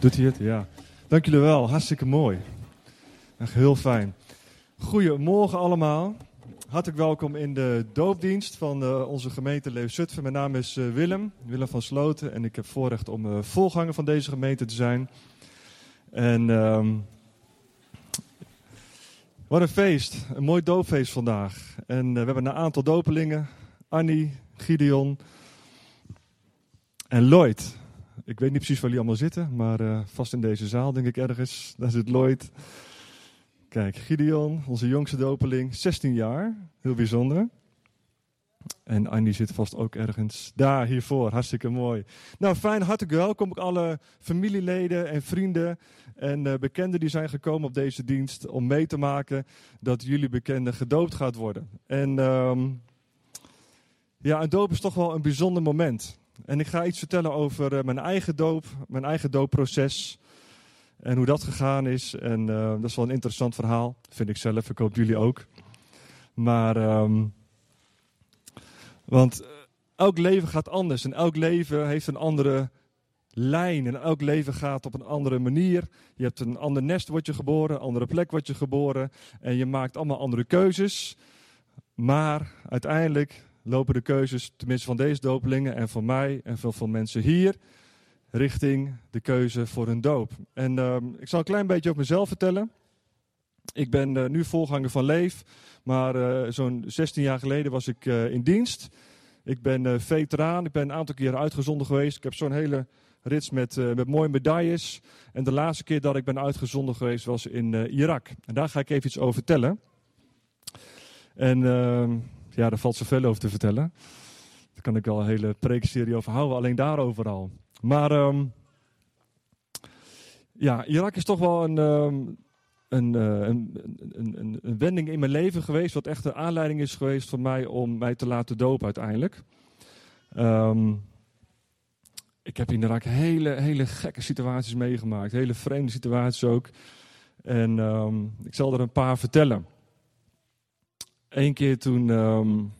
Doet hij het? Ja. Dank jullie wel. Hartstikke mooi. Echt heel fijn. Goedemorgen allemaal. Hartelijk welkom in de doopdienst van uh, onze gemeente Leeuw-Zutphen. Mijn naam is uh, Willem, Willem van Sloten. En ik heb voorrecht om uh, voorganger van deze gemeente te zijn. En um, wat een feest. Een mooi doopfeest vandaag. En we hebben een aantal dopelingen. Annie, Gideon en Lloyd. Ik weet niet precies waar jullie allemaal zitten, maar uh, vast in deze zaal, denk ik ergens. Daar zit Lloyd. Kijk, Gideon, onze jongste dopeling, 16 jaar. Heel bijzonder. En Annie zit vast ook ergens daar hiervoor. Hartstikke mooi. Nou, fijn, hartelijk welkom. Alle familieleden en vrienden en uh, bekenden die zijn gekomen op deze dienst om mee te maken dat jullie bekende gedoopt gaat worden. En um, ja, een doop is toch wel een bijzonder moment. En ik ga iets vertellen over uh, mijn eigen doop, mijn eigen doopproces. En hoe dat gegaan is. En uh, dat is wel een interessant verhaal, vind ik zelf. Ik hoop jullie ook. Maar, um, want elk leven gaat anders. En elk leven heeft een andere lijn. En elk leven gaat op een andere manier. Je hebt een ander nest, word je geboren. Een andere plek word je geboren. En je maakt allemaal andere keuzes. Maar uiteindelijk lopen de keuzes, tenminste van deze dopelingen en van mij en veel, veel mensen hier, richting de keuze voor een doop. En uh, ik zal een klein beetje over mezelf vertellen. Ik ben uh, nu voorganger van Leef, maar uh, zo'n 16 jaar geleden was ik uh, in dienst. Ik ben veteraan, ik ben een aantal keren uitgezonden geweest. Ik heb zo'n hele rits met, met mooie medailles. En de laatste keer dat ik ben uitgezonden geweest was in Irak. En daar ga ik even iets over vertellen. En ehm, ja, daar valt zoveel over te vertellen. Daar kan ik wel een hele preekserie over houden, alleen daarover al. Maar um, ja, Irak is toch wel een, um, een, uh, een, een, een, wending in mijn leven geweest, wat echt een aanleiding is geweest voor mij om mij te laten dopen uiteindelijk. Um, ik heb in Irak hele, hele gekke situaties meegemaakt, hele vreemde situaties ook. En ik zal er een paar vertellen. Eén keer toen. Um,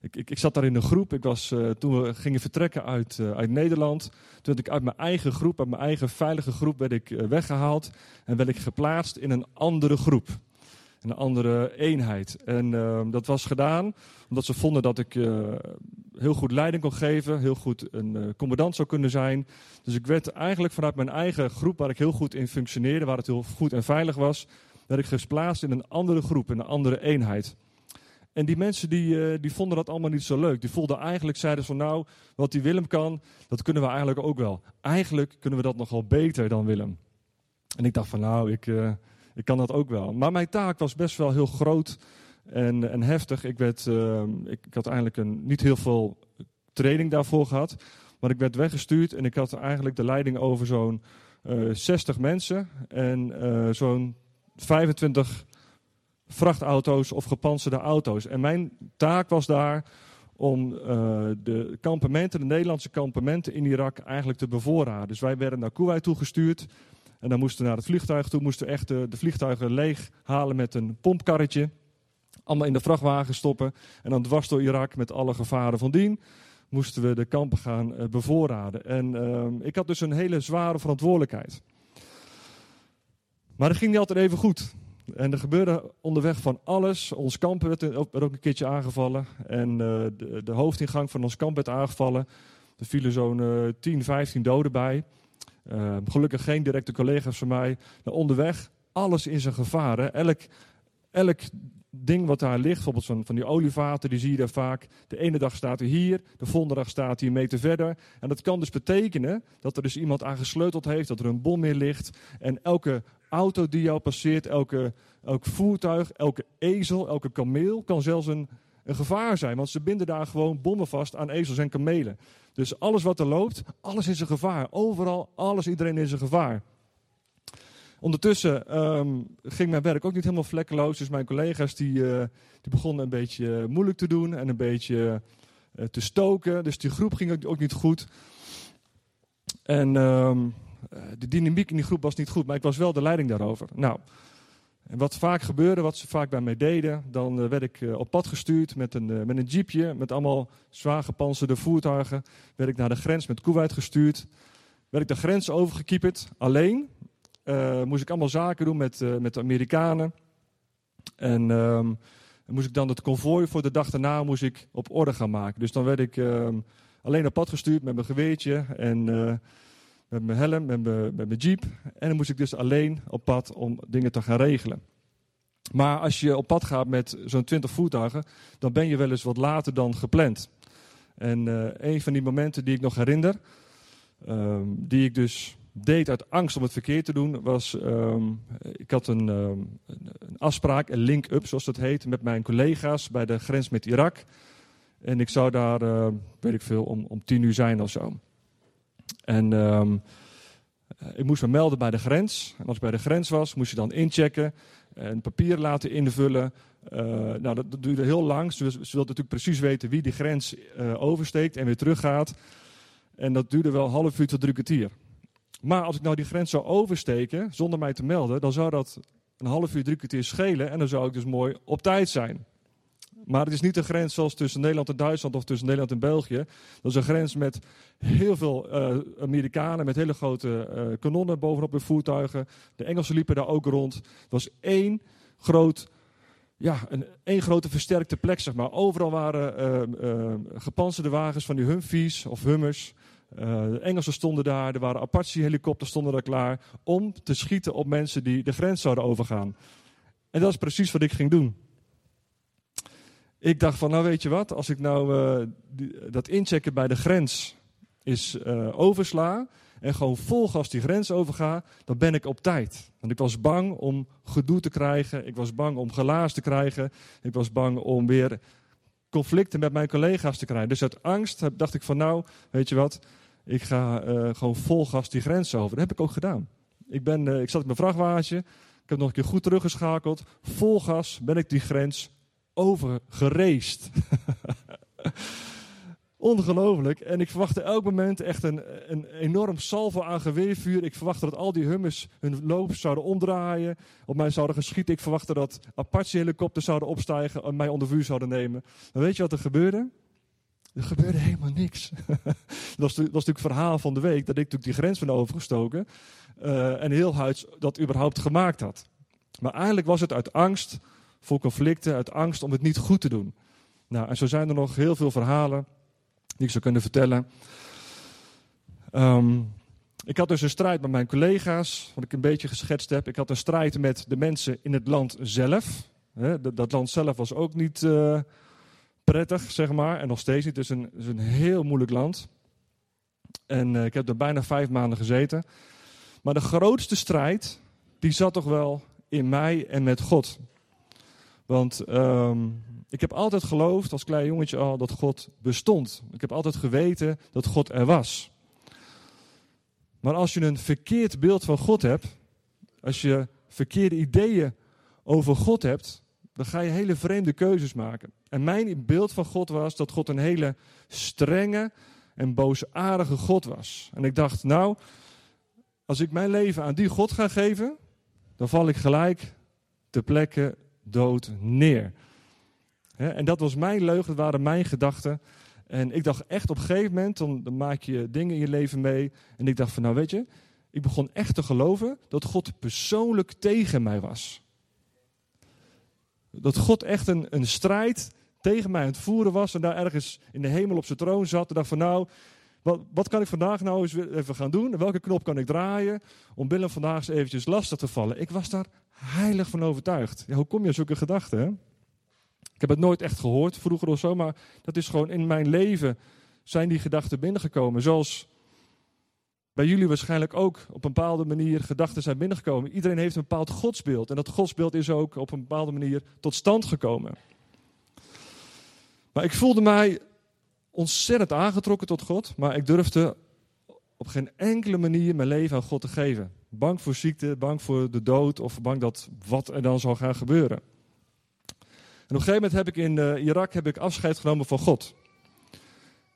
ik, ik, ik, zat daar in een groep. Ik was, uh, toen we gingen vertrekken uit, uh, uit Nederland. Toen werd ik uit mijn eigen groep, uit mijn eigen veilige groep, werd ik uh, weggehaald. En werd ik geplaatst in een andere groep. Een andere eenheid. En ehm, dat was gedaan omdat ze vonden dat ik heel goed leiding kon geven. Heel goed een commandant zou kunnen zijn. Dus ik werd eigenlijk vanuit mijn eigen groep, waar ik heel goed in functioneerde. Waar het heel goed en veilig was werd ik geplaatst in een andere groep, in een andere eenheid. En die mensen die, uh, die vonden dat allemaal niet zo leuk. Die voelden eigenlijk, zeiden van nou, wat die Willem kan, dat kunnen we eigenlijk ook wel. Eigenlijk kunnen we dat nogal beter dan Willem. En ik dacht van nou, ik, uh, ik kan dat ook wel. Maar mijn taak was best wel heel groot en, en heftig. Ik, werd, uh, ik, had eigenlijk een, niet heel veel training daarvoor gehad. Maar ik werd weggestuurd en ik had eigenlijk de leiding over zo'n 60 mensen en zo'n 25 vrachtauto's of gepantserde auto's. En mijn taak was daar om uh, de kampementen, de Nederlandse kampementen in Irak eigenlijk te bevoorraden. Dus wij werden naar Kuwait toegestuurd. En dan moesten we naar het vliegtuig toe, moesten we echt de, vliegtuigen leeg halen met een pompkarretje. Allemaal in de vrachtwagen stoppen. En dan dwars door Irak met alle gevaren van dien moesten we de kampen gaan uh, bevoorraden. En uh, ik had dus een hele zware verantwoordelijkheid. Maar dat ging niet altijd even goed. En er gebeurde onderweg van alles. Ons kamp werd ook, een keertje aangevallen. En uh, de, de, hoofdingang van ons kamp werd aangevallen. Er vielen zo'n uh, 10, 15 doden bij. Uh, gelukkig geen directe collega's van mij. Maar onderweg, alles in zijn gevaar. Hè. Elk, elk ding wat daar ligt, bijvoorbeeld van, van die olievaten, die zie je daar vaak. De ene dag staat hij hier, de volgende dag staat hij een meter verder. En dat kan dus betekenen dat er dus iemand aan gesleuteld heeft, dat er een bom in ligt. En elke auto die jou passeert, elke, elk voertuig, elke ezel, elke kameel kan zelfs een, gevaar zijn. Want ze binden daar gewoon bommen vast aan ezels en kamelen. Dus alles wat er loopt, alles is een gevaar. Overal, alles, iedereen is een gevaar. Ondertussen um, ging mijn werk ook niet helemaal vlekkeloos. Dus mijn collega's die, uh, die begonnen een beetje moeilijk te doen en een beetje uh, te stoken. Dus die groep ging ook niet goed. En um, de dynamiek in die groep was niet goed, maar ik was wel de leiding daarover. Nou, en wat vaak gebeurde, wat ze vaak bij mij deden, dan uh, werd ik uh, op pad gestuurd met een, met een jeepje, met allemaal zwaar gepanzerde voertuigen. Werd ik naar de grens met Kuwait gestuurd. werd ik de grens overgekieperd, alleen. Moest ik allemaal zaken doen met, met de Amerikanen. En um, moest ik dan het konvooi voor de dag daarna moest ik op orde gaan maken. Dus dan werd ik um, alleen op pad gestuurd met mijn geweertje en met mijn helm, met mijn, jeep. En dan moest ik dus alleen op pad om dingen te gaan regelen. Maar als je op pad gaat met zo'n 20 voertuigen, dan ben je wel eens wat later dan gepland. En uh, een van die momenten die ik nog herinner, um, die ik dus deed uit angst om het verkeerd te doen, was, um, ik had een, um, een afspraak, een link-up zoals dat heet, met mijn collega's bij de grens met Irak. En ik zou daar, uh, weet ik veel, om, om tien uur zijn of zo. En um, ik moest me melden bij de grens. En als ik bij de grens was, moest je dan inchecken en papier laten invullen. Uh, nou, dat, duurde heel lang. Ze, ze natuurlijk precies weten wie die grens uh, oversteekt en weer teruggaat. En dat duurde wel een half uur tot drie kwartier. Maar als ik nou die grens zou oversteken zonder mij te melden, dan zou dat een half uur, drie kwartier schelen. En dan zou ik dus mooi op tijd zijn. Maar het is niet een grens zoals tussen Nederland en Duitsland of tussen Nederland en België. Dat is een grens met heel veel uh, Amerikanen, met hele grote uh, kanonnen bovenop hun voertuigen. De Engelsen liepen daar ook rond. Het was één groot, ja, een één grote versterkte plek, zeg maar. Overal waren uh, gepantserde wagens van die Humvees of Hummers. de Engelsen stonden daar, er waren Apache-helikopters stonden daar klaar om te schieten op mensen die de grens zouden overgaan. En dat is precies wat ik ging doen. Ik dacht van, nou weet je wat, als ik nou die, dat inchecken bij de grens is uh, oversla en gewoon vol gas die grens overga, dan ben ik op tijd. Want ik was bang om gedoe te krijgen, ik was bang om gelaas te krijgen, ik was bang om weer conflicten met mijn collega's te krijgen. Dus uit angst dacht ik van, nou weet je wat, ik ga uh, gewoon vol gas die grens over. Dat heb ik ook gedaan. Ik, ben, ik zat in mijn vrachtwagentje, ik heb nog een keer goed teruggeschakeld, vol gas ben ik die grens overgereest. Ongelooflijk. En ik verwachtte elk moment echt een, een enorm salvo aan geweervuur. Ik verwachtte dat al die hummers hun loop zouden omdraaien. Op mij zouden geschieten. Ik verwachtte dat Apache-helikopters zouden opstijgen en mij onder vuur zouden nemen. Maar weet je wat er gebeurde? Er gebeurde helemaal niks. dat, was, natuurlijk het verhaal van de week. Dat ik natuurlijk die grens ben overgestoken. Uh, en heel huids dat überhaupt gemaakt had. Maar eigenlijk was het uit angst voor conflicten, uit angst om het niet goed te doen. Nou, en zo zijn er nog heel veel verhalen die ik zou kunnen vertellen. Um, ik had dus een strijd met mijn collega's, wat ik een beetje geschetst heb. Ik had een strijd met de mensen in het land zelf. Dat, land zelf was ook niet uh, prettig, zeg maar. En nog steeds niet. Het is een, een heel moeilijk land. En uh, ik heb er bijna vijf maanden gezeten. Maar de grootste strijd, die zat toch wel in mij en met God. Want um, ik heb altijd geloofd, als klein jongetje al, dat God bestond. Ik heb altijd geweten dat God er was. Maar als je een verkeerd beeld van God hebt, als je verkeerde ideeën over God hebt, dan ga je hele vreemde keuzes maken. En mijn beeld van God was dat God een hele strenge en boosaardige God was. En ik dacht, nou, als ik mijn leven aan die God ga geven, dan val ik gelijk ter plekke dood neer. en dat was mijn leugen, dat waren mijn gedachten. En ik dacht echt op een gegeven moment, dan, maak je dingen in je leven mee. En ik dacht van, nou weet je, ik begon echt te geloven dat God persoonlijk tegen mij was. Dat God echt een, een strijd tegen mij aan het voeren was. En daar ergens in de hemel op zijn troon zat. En dacht van, nou, wat, wat, kan ik vandaag nou eens even gaan doen? welke knop kan ik draaien om Willem vandaag eens eventjes lastig te vallen? Ik was daar heilig van overtuigd. Hoe kom je aan zulke gedachten? Ik heb het nooit echt gehoord vroeger of zo, maar dat is gewoon in mijn leven zijn die gedachten binnengekomen. Zoals bij jullie waarschijnlijk ook op een bepaalde manier gedachten zijn binnengekomen. Iedereen heeft een bepaald godsbeeld en dat godsbeeld is ook op een bepaalde manier tot stand gekomen. Maar ik voelde mij ontzettend aangetrokken tot God, maar ik durfde op geen enkele manier mijn leven aan God te geven. Bang voor ziekte, bang voor de dood of bang dat wat er dan zou gaan gebeuren. En op een gegeven moment heb ik in uh, Irak heb ik afscheid genomen van God.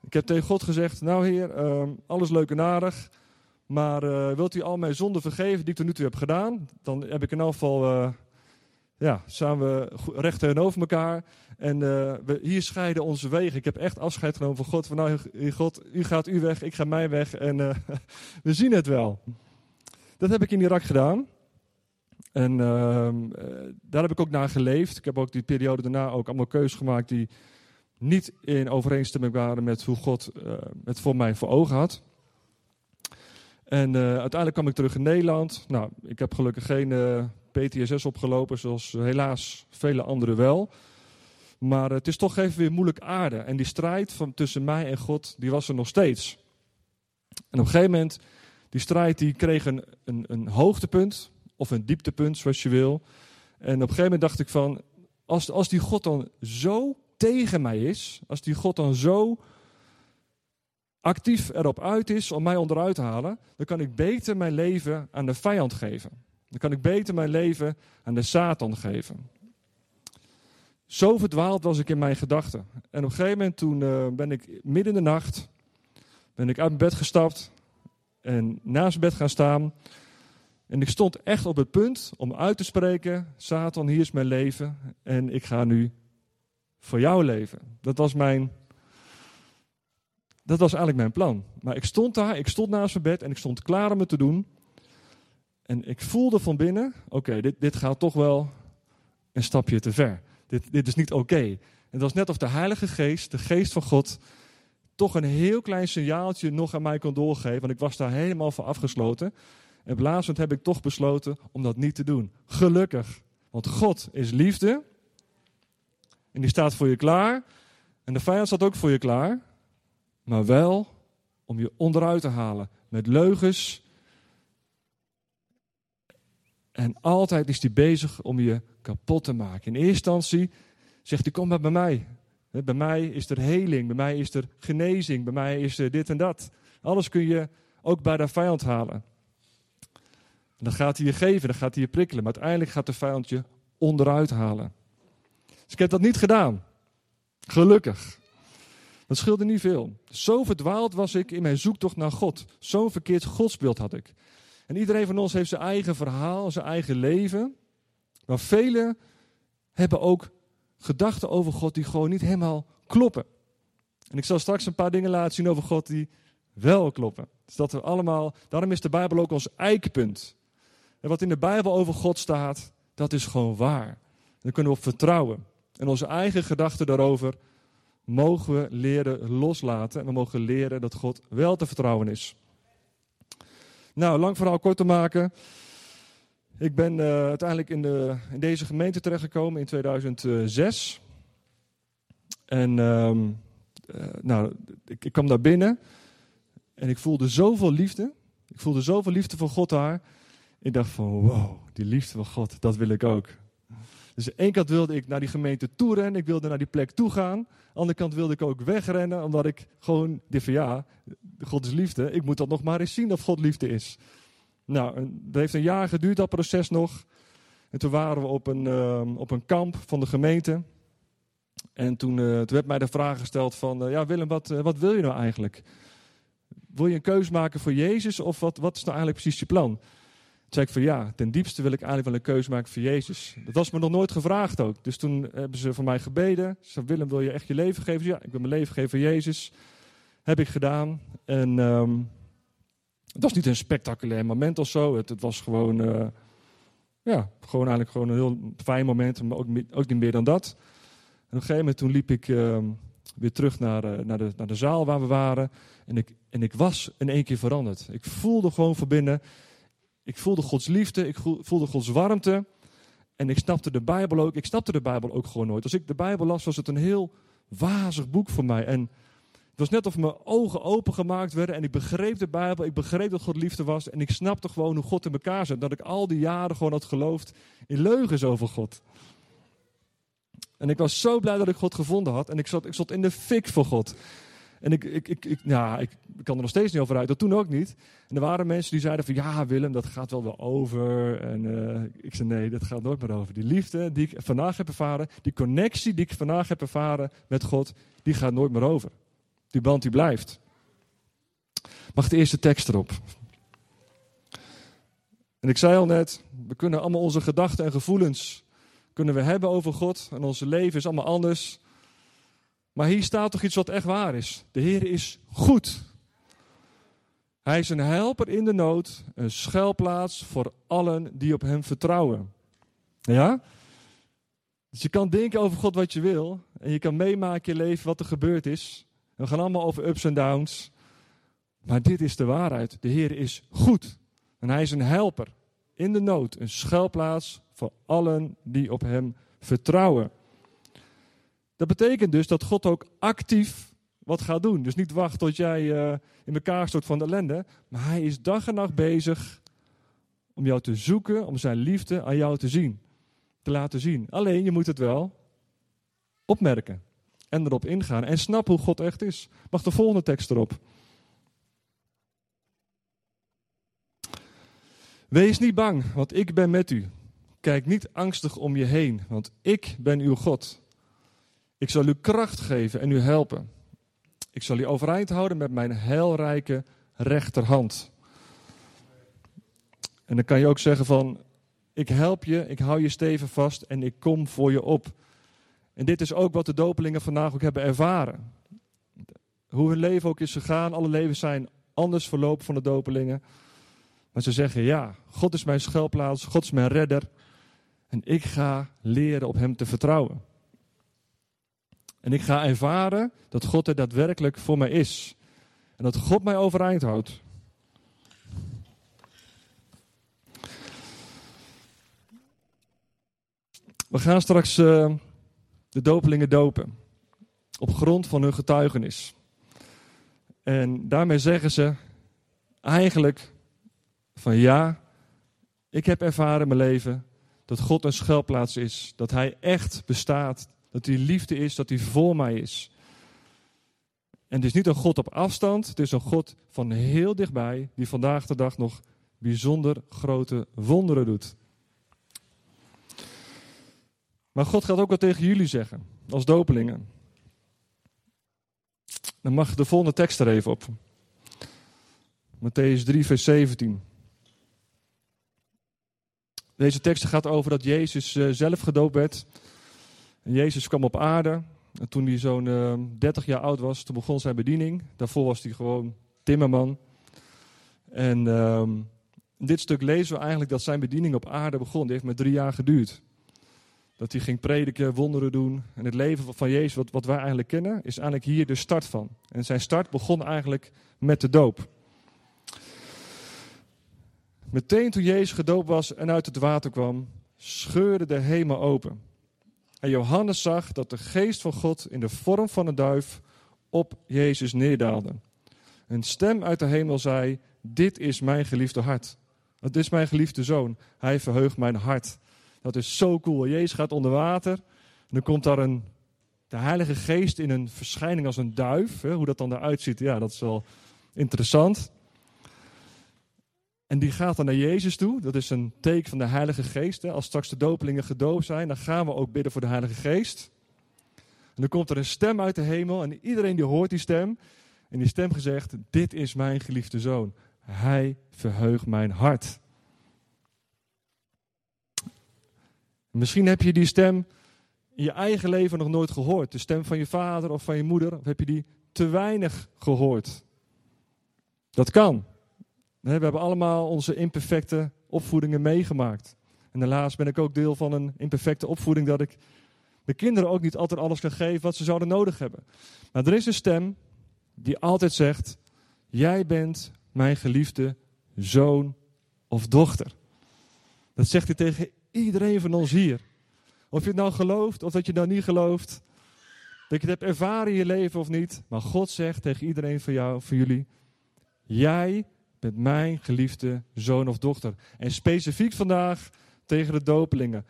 Ik heb tegen God gezegd, nou heer, uh, alles leuk en aardig, maar uh, wilt u al mijn zonden vergeven die ik tot nu toe heb gedaan? Dan heb ik in elk geval ja, staan we recht tegenover elkaar. En uh, we, hier scheiden onze wegen. Ik heb echt afscheid genomen van God. Van nou, God, u gaat u weg, ik ga mij weg. En uh, we zien het wel. Dat heb ik in Irak gedaan. En uh, daar heb ik ook naar geleefd. Ik heb ook die periode daarna ook allemaal keuzes gemaakt die niet in overeenstemming waren met hoe God het voor mij voor ogen had. En uiteindelijk kwam ik terug in Nederland. Nou, ik heb gelukkig geen PTSS opgelopen, zoals helaas vele anderen wel. Maar het is toch even weer moeilijk aarde. En die strijd van, tussen mij en God, die was er nog steeds. En op een gegeven moment, die strijd die kreeg een, een, een hoogtepunt, of een dieptepunt, zoals je wil. En op een gegeven moment dacht ik van, als, als die God dan zo tegen mij is, als die God dan zo actief erop uit is om mij onderuit te halen, dan kan ik beter mijn leven aan de vijand geven. Dan kan ik beter mijn leven aan de Satan geven. Zo verdwaald was ik in mijn gedachten. En op een gegeven moment toen uh, ben ik midden in de nacht ben ik uit mijn bed gestapt en naast bed gaan staan. En ik stond echt op het punt om uit te spreken: Satan, hier is mijn leven en ik ga nu voor jou leven. Dat was mijn. Dat was eigenlijk mijn plan. Maar ik stond daar, ik stond naast mijn bed en ik stond klaar om het te doen. En ik voelde van binnen: oké, dit, dit gaat toch wel een stapje te ver. Dit, dit is niet oké. En het was net of de Heilige Geest, de Geest van God, toch een heel klein signaaltje nog aan mij kon doorgeven. Want ik was daar helemaal van afgesloten. En laatst heb ik toch besloten om dat niet te doen. Gelukkig. Want God is liefde. En die staat voor je klaar. En de vijand staat ook voor je klaar. Maar wel om je onderuit te halen. Met leugens. En altijd is hij bezig om je kapot te maken. In eerste instantie zegt hij, kom maar bij mij. Bij mij is er heling, bij mij is er genezing, bij mij is er dit en dat. Alles kun je ook bij de vijand halen. En dan gaat hij je geven, dan gaat hij je prikkelen. Maar uiteindelijk gaat de vijand je onderuit halen. Dus ik heb dat niet gedaan. Gelukkig. Dat scheelde niet veel. Zo verdwaald was ik in mijn zoektocht naar God. Zo'n verkeerd godsbeeld had ik. En iedereen van ons heeft zijn eigen verhaal, zijn eigen leven. Maar velen hebben ook gedachten over God die gewoon niet helemaal kloppen. En ik zal straks een paar dingen laten zien over God die wel kloppen. Dus dat we allemaal, daarom is de Bijbel ook ons eikpunt. En wat in de Bijbel over God staat, dat is gewoon waar. Daar kunnen we op vertrouwen. En onze eigen gedachten daarover mogen we leren loslaten. En we mogen leren dat God wel te vertrouwen is. Nou, lang verhaal kort te maken. Ik ben uh, uiteindelijk in, de, in deze gemeente terechtgekomen in 2006. En um, uh, nou, ik, ik, kwam daar binnen en ik voelde zoveel liefde. Ik voelde zoveel liefde voor God daar. Ik dacht van, wow, die liefde van God, dat wil ik ook. Dus aan de ene kant wilde ik naar die gemeente toe rennen, ik wilde naar die plek toe gaan. Aan de andere kant wilde ik ook wegrennen, omdat ik gewoon, dacht van ja, God is liefde, ik moet dat nog maar eens zien of God liefde is. Nou, dat heeft een jaar geduurd, dat proces nog. En toen waren we op een, uh, op een kamp van de gemeente. En toen, toen werd mij de vraag gesteld van, uh, ja Willem, wat, uh, wat wil je nou eigenlijk? Wil je een keuze maken voor Jezus of wat, wat is nou eigenlijk precies je plan? Zei ik van ja, ten diepste wil ik eigenlijk wel een keuze maken voor Jezus. Dat was me nog nooit gevraagd ook. Dus toen hebben ze voor mij gebeden. Ze zei, Willem, wil je echt je leven geven? Ja, ik wil mijn leven geven voor Jezus. Heb ik gedaan. En... Um, het was niet een spectaculair moment of zo. Het, het was gewoon, uh, ja, gewoon eigenlijk gewoon een heel fijn moment, maar ook, ook niet meer dan dat. En op een gegeven moment toen liep ik uh, weer terug naar, uh, naar, de, naar de zaal waar we waren. En ik, en ik was in één keer veranderd. Ik voelde gewoon van binnen, ik voelde Gods liefde, ik voelde Gods warmte. En ik snapte de Bijbel ook, ik snapte de Bijbel ook gewoon nooit. Als ik de Bijbel las, was het een heel wazig boek voor mij. En het was net of mijn ogen opengemaakt werden en ik begreep de Bijbel, ik begreep dat God liefde was en ik snapte gewoon hoe God in elkaar zat. Dat ik al die jaren gewoon had geloofd in leugens over God. En ik was zo blij dat ik God gevonden had en ik zat, ik zat in de fik voor God. En ik, ik, ik, ik, ja, ik kan er nog steeds niet over uit, dat toen ook niet. En er waren mensen die zeiden van ja Willem, dat gaat wel weer over. En uh, ik zei nee, dat gaat nooit meer over. Die liefde die ik vandaag heb ervaren, die connectie die ik vandaag heb ervaren met God, die gaat nooit meer over. Die band die blijft. Mag de eerste tekst erop. En ik zei al net, we kunnen allemaal onze gedachten en gevoelens kunnen we hebben over God en onze leven is allemaal anders. Maar hier staat toch iets wat echt waar is. De Heer is goed. Hij is een helper in de nood, een schuilplaats voor allen die op Hem vertrouwen. Ja? Dus je kan denken over God wat je wil. En je kan meemaken in je leven wat er gebeurd is. We gaan allemaal over ups en downs. Maar dit is de waarheid. De Heer is goed. En Hij is een helper in de nood, een schuilplaats voor allen die op Hem vertrouwen. Dat betekent dus dat God ook actief wat gaat doen. Dus niet wacht tot jij uh, in elkaar stort van de ellende. Maar Hij is dag en nacht bezig om jou te zoeken, om Zijn liefde aan jou te zien. Te laten zien. Alleen je moet het wel opmerken. En erop ingaan. En snap hoe God echt is. Mag de volgende tekst erop. Wees niet bang, want ik ben met u. Kijk niet angstig om je heen, want ik ben uw God. Ik zal u kracht geven en u helpen. Ik zal u overeind houden met mijn heilrijke rechterhand. En dan kan je ook zeggen van, ik help je, ik hou je steven vast en ik kom voor je op. En dit is ook wat de dopelingen vandaag ook hebben ervaren. Hoe hun leven ook is gegaan, alle levens zijn anders verlopen van de dopelingen. Maar ze zeggen, ja, God is mijn schuilplaats, God is mijn redder. En ik ga leren op Hem te vertrouwen. En ik ga ervaren dat God er daadwerkelijk voor mij is. En dat God mij overeind houdt. We gaan straks uh, de dopelingen dopen. Op grond van hun getuigenis. En daarmee zeggen ze eigenlijk van ja, ik heb ervaren in mijn leven dat God een schuilplaats is. Dat Hij echt bestaat. Dat Hij liefde is, dat Hij voor mij is. En het is niet een God op afstand, het is een God van heel dichtbij, die vandaag de dag nog bijzonder grote wonderen doet. Maar God gaat ook wat tegen jullie zeggen, als dopelingen. Dan mag de volgende tekst er even op. Matthäus 3, vers 17. Deze tekst gaat over dat Jezus uh, zelf gedoopt werd. En Jezus kwam op aarde. En toen hij zo'n uh, eh, 30 jaar oud was, toen begon zijn bediening. Daarvoor was hij gewoon timmerman. En in dit stuk lezen we eigenlijk dat zijn bediening op aarde begon. Die heeft maar drie jaar geduurd. Dat hij ging prediken, wonderen doen. En het leven van Jezus, wat, wat wij eigenlijk kennen, is eigenlijk hier de start van. En zijn start begon eigenlijk met de doop. Meteen toen Jezus gedoopt was en uit het water kwam, scheurde de hemel open. En Johannes zag dat de geest van God in de vorm van een duif op Jezus neerdaalde. Een stem uit de hemel zei: Dit is mijn geliefde hart. Het is mijn geliefde zoon. Hij verheugt mijn hart. Dat is zo cool. Jezus gaat onder water. En dan komt daar een, de Heilige Geest in een verschijning als een duif. Hoe dat dan eruit ziet, ja, dat is wel interessant. En die gaat dan naar Jezus toe. Dat is een teken van de Heilige Geest. Als straks de dopelingen gedoopt zijn, dan gaan we ook bidden voor de Heilige Geest. En dan komt er een stem uit de hemel en iedereen die hoort die stem. En die stem gezegd, dit is mijn geliefde zoon. Hij verheugt mijn hart. Misschien heb je die stem in je eigen leven nog nooit gehoord. De stem van je vader of van je moeder. Of heb je die te weinig gehoord? Dat kan. We hebben allemaal onze imperfecte opvoedingen meegemaakt. En helaas ben ik ook deel van een imperfecte opvoeding dat ik de kinderen ook niet altijd alles kan geven wat ze zouden nodig hebben. Maar er is een stem die altijd zegt: Jij bent mijn geliefde zoon of dochter. Dat zegt hij tegen iedereen van ons hier. Of je het nou gelooft of dat je het nou niet gelooft. Dat je het hebt ervaren in je leven of niet. Maar God zegt tegen iedereen van jou, van jullie: Jij met mijn geliefde zoon of dochter. En specifiek vandaag tegen de dopelingen.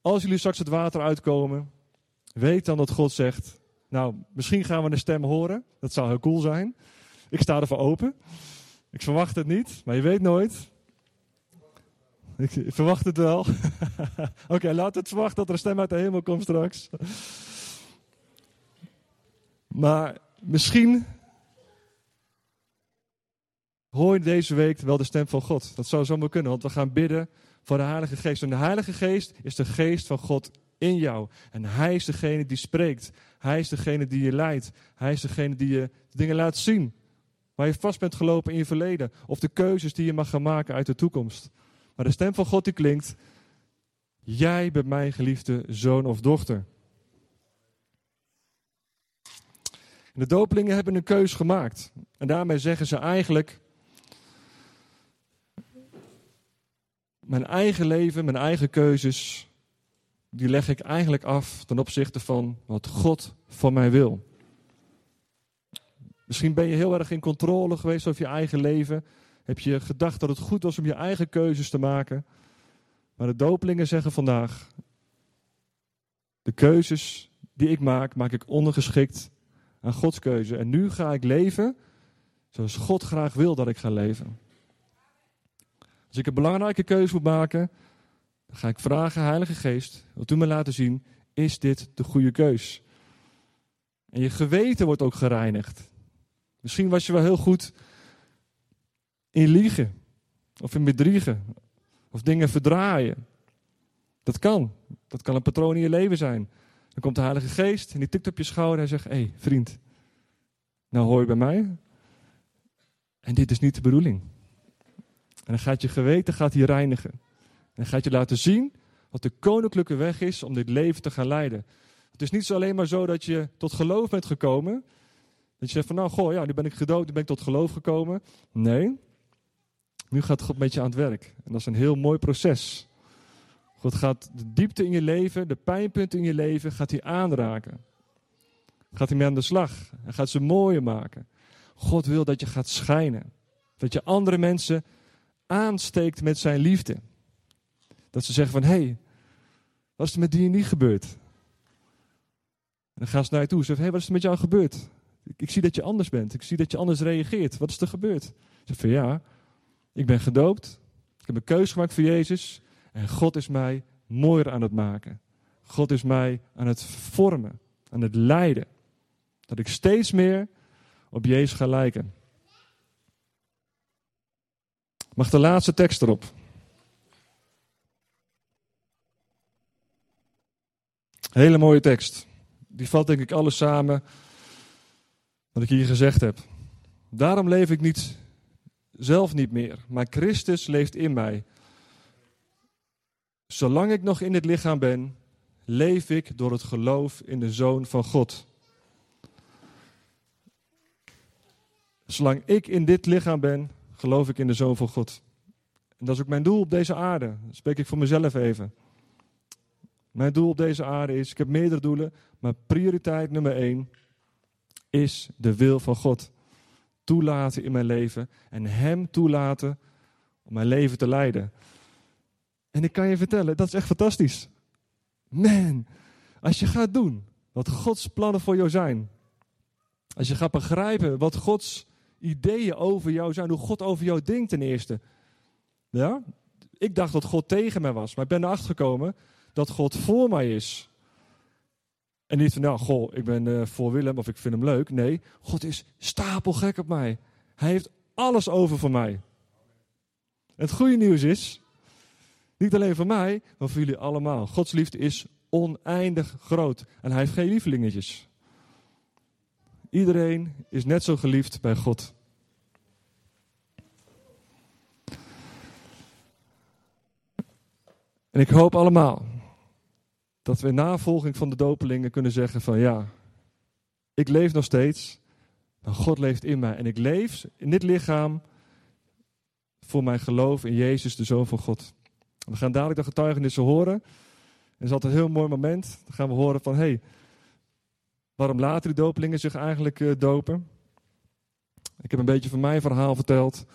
Als jullie straks het water uitkomen, weet dan dat God zegt: Nou, misschien gaan we een stem horen. Dat zou heel cool zijn. Ik sta ervoor open. Ik verwacht het niet, maar je weet nooit. Ik verwacht het wel. Oké, laat het verwachten dat er een stem uit de hemel komt straks. Maar misschien hoor deze week wel de stem van God. Dat zou zomaar kunnen, want we gaan bidden voor de Heilige Geest. En de Heilige Geest is de geest van God in jou. En Hij is degene die spreekt. Hij is degene die je leidt. Hij is degene die je dingen laat zien. Waar je vast bent gelopen in je verleden. Of de keuzes die je mag gaan maken uit de toekomst. Maar de stem van God die klinkt. Jij bent mijn geliefde zoon of dochter. De dopelingen hebben een keus gemaakt. En daarmee zeggen ze eigenlijk: Mijn eigen leven, mijn eigen keuzes, die leg ik eigenlijk af ten opzichte van wat God van mij wil. Misschien ben je heel erg in controle geweest over je eigen leven. Heb je gedacht dat het goed was om je eigen keuzes te maken. Maar de dopelingen zeggen vandaag: De keuzes die ik maak, maak ik ondergeschikt aan Gods keuze. En nu ga ik leven zoals God graag wil dat ik ga leven. Als ik een belangrijke keuze moet maken, dan ga ik vragen, Heilige Geest, wilt u me laten zien, is dit de goede keus? En je geweten wordt ook gereinigd. Misschien was je wel heel goed in liegen, of in bedriegen, of dingen verdraaien. Dat kan. Dat kan een patroon in je leven zijn. Dan komt de Heilige Geest en die tikt op je schouder en zegt: Hé, hey, vriend, nou hoor je bij mij. En dit is niet de bedoeling. En dan gaat je geweten gaat hier reinigen. En gaat je laten zien wat de koninklijke weg is om dit leven te gaan leiden. Het is niet zo alleen maar zo dat je tot geloof bent gekomen. Dat je zegt van nou, goh, ja, nu ben ik gedood, nu ben ik tot geloof gekomen. Nee, nu gaat God met je aan het werk. En dat is een heel mooi proces. God gaat de diepte in je leven, de pijnpunten in je leven, gaat hij aanraken. Gaat hij mee aan de slag. En gaat ze mooier maken. God wil dat je gaat schijnen. Dat je andere mensen aansteekt met zijn liefde. Dat ze zeggen van, hé, hey, wat is er met die en die gebeurd? En dan gaan ze naar je toe. Ze zeggen, hé, hey, wat is er met jou gebeurd? Ik, ik, zie dat je anders bent. Ik zie dat je anders reageert. Wat is er gebeurd? Ze zeggen van, ja, ik ben gedoopt. Ik heb een keuze gemaakt voor Jezus. En God is mij mooier aan het maken. God is mij aan het vormen, aan het leiden. Dat ik steeds meer op Jezus ga lijken. Mag de laatste tekst erop? Hele mooie tekst. Die valt denk ik alles samen wat ik hier gezegd heb. Daarom leef ik niet zelf niet meer, maar Christus leeft in mij. Zolang ik nog in het lichaam ben, leef ik door het geloof in de Zoon van God. Zolang ik in dit lichaam ben, geloof ik in de Zoon van God. En dat is ook mijn doel op deze aarde. Dat spreek ik voor mezelf even. Mijn doel op deze aarde is, ik heb meerdere doelen, maar prioriteit nummer één is de wil van God. Toelaten in mijn leven en Hem toelaten om mijn leven te leiden. En ik kan je vertellen, dat is echt fantastisch. Man, als je gaat doen wat Gods plannen voor jou zijn. Als je gaat begrijpen wat Gods ideeën over jou zijn, hoe God over jou denkt ten eerste. Ja? Ik dacht dat God tegen mij was, maar ik ben erachter gekomen dat God voor mij is. En niet van, nou, goh, ik ben uh, voor Willem of ik vind hem leuk. Nee, God is stapelgek op mij. Hij heeft alles over voor mij. Het goede nieuws is, niet alleen voor mij, maar voor jullie allemaal. Gods liefde is oneindig groot. En hij heeft geen lievelingetjes. Iedereen is net zo geliefd bij God. En ik hoop allemaal dat we in navolging van de dopelingen kunnen zeggen van ja, ik leef nog steeds, maar God leeft in mij. En ik leef in dit lichaam voor mijn geloof in Jezus, de Zoon van God. We gaan dadelijk de getuigenissen horen. En dat is altijd een heel mooi moment. Dan gaan we horen van, hé, hey, waarom laten die dopelingen zich eigenlijk uh, dopen? Ik heb een beetje van mijn verhaal verteld.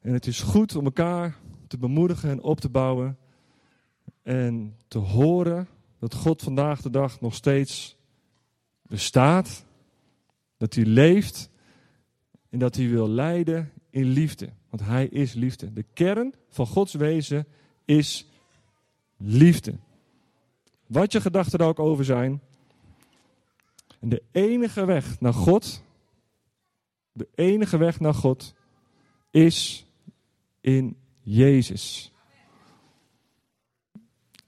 En het is goed om elkaar te bemoedigen en op te bouwen. En te horen dat God vandaag de dag nog steeds bestaat. Dat hij leeft. En dat hij wil leiden in liefde. Want hij is liefde. De kern van Gods wezen is liefde. Wat je gedachten er ook over zijn. En de enige weg naar God, de enige weg naar God, is in Jezus.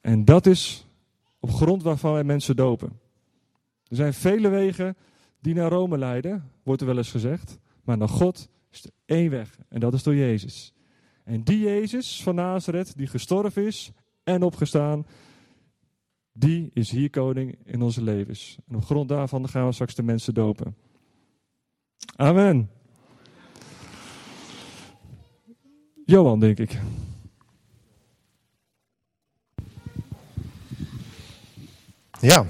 En dat is op grond waarvan wij mensen dopen. Er zijn vele wegen die naar Rome leiden, wordt er wel eens gezegd. Maar naar God is er één weg en dat is door Jezus. En die Jezus van Nazareth, die gestorven is en opgestaan, die is hier koning in onze levens. En op grond daarvan gaan we straks de mensen dopen. Amen. Johan, denk ik. Ja,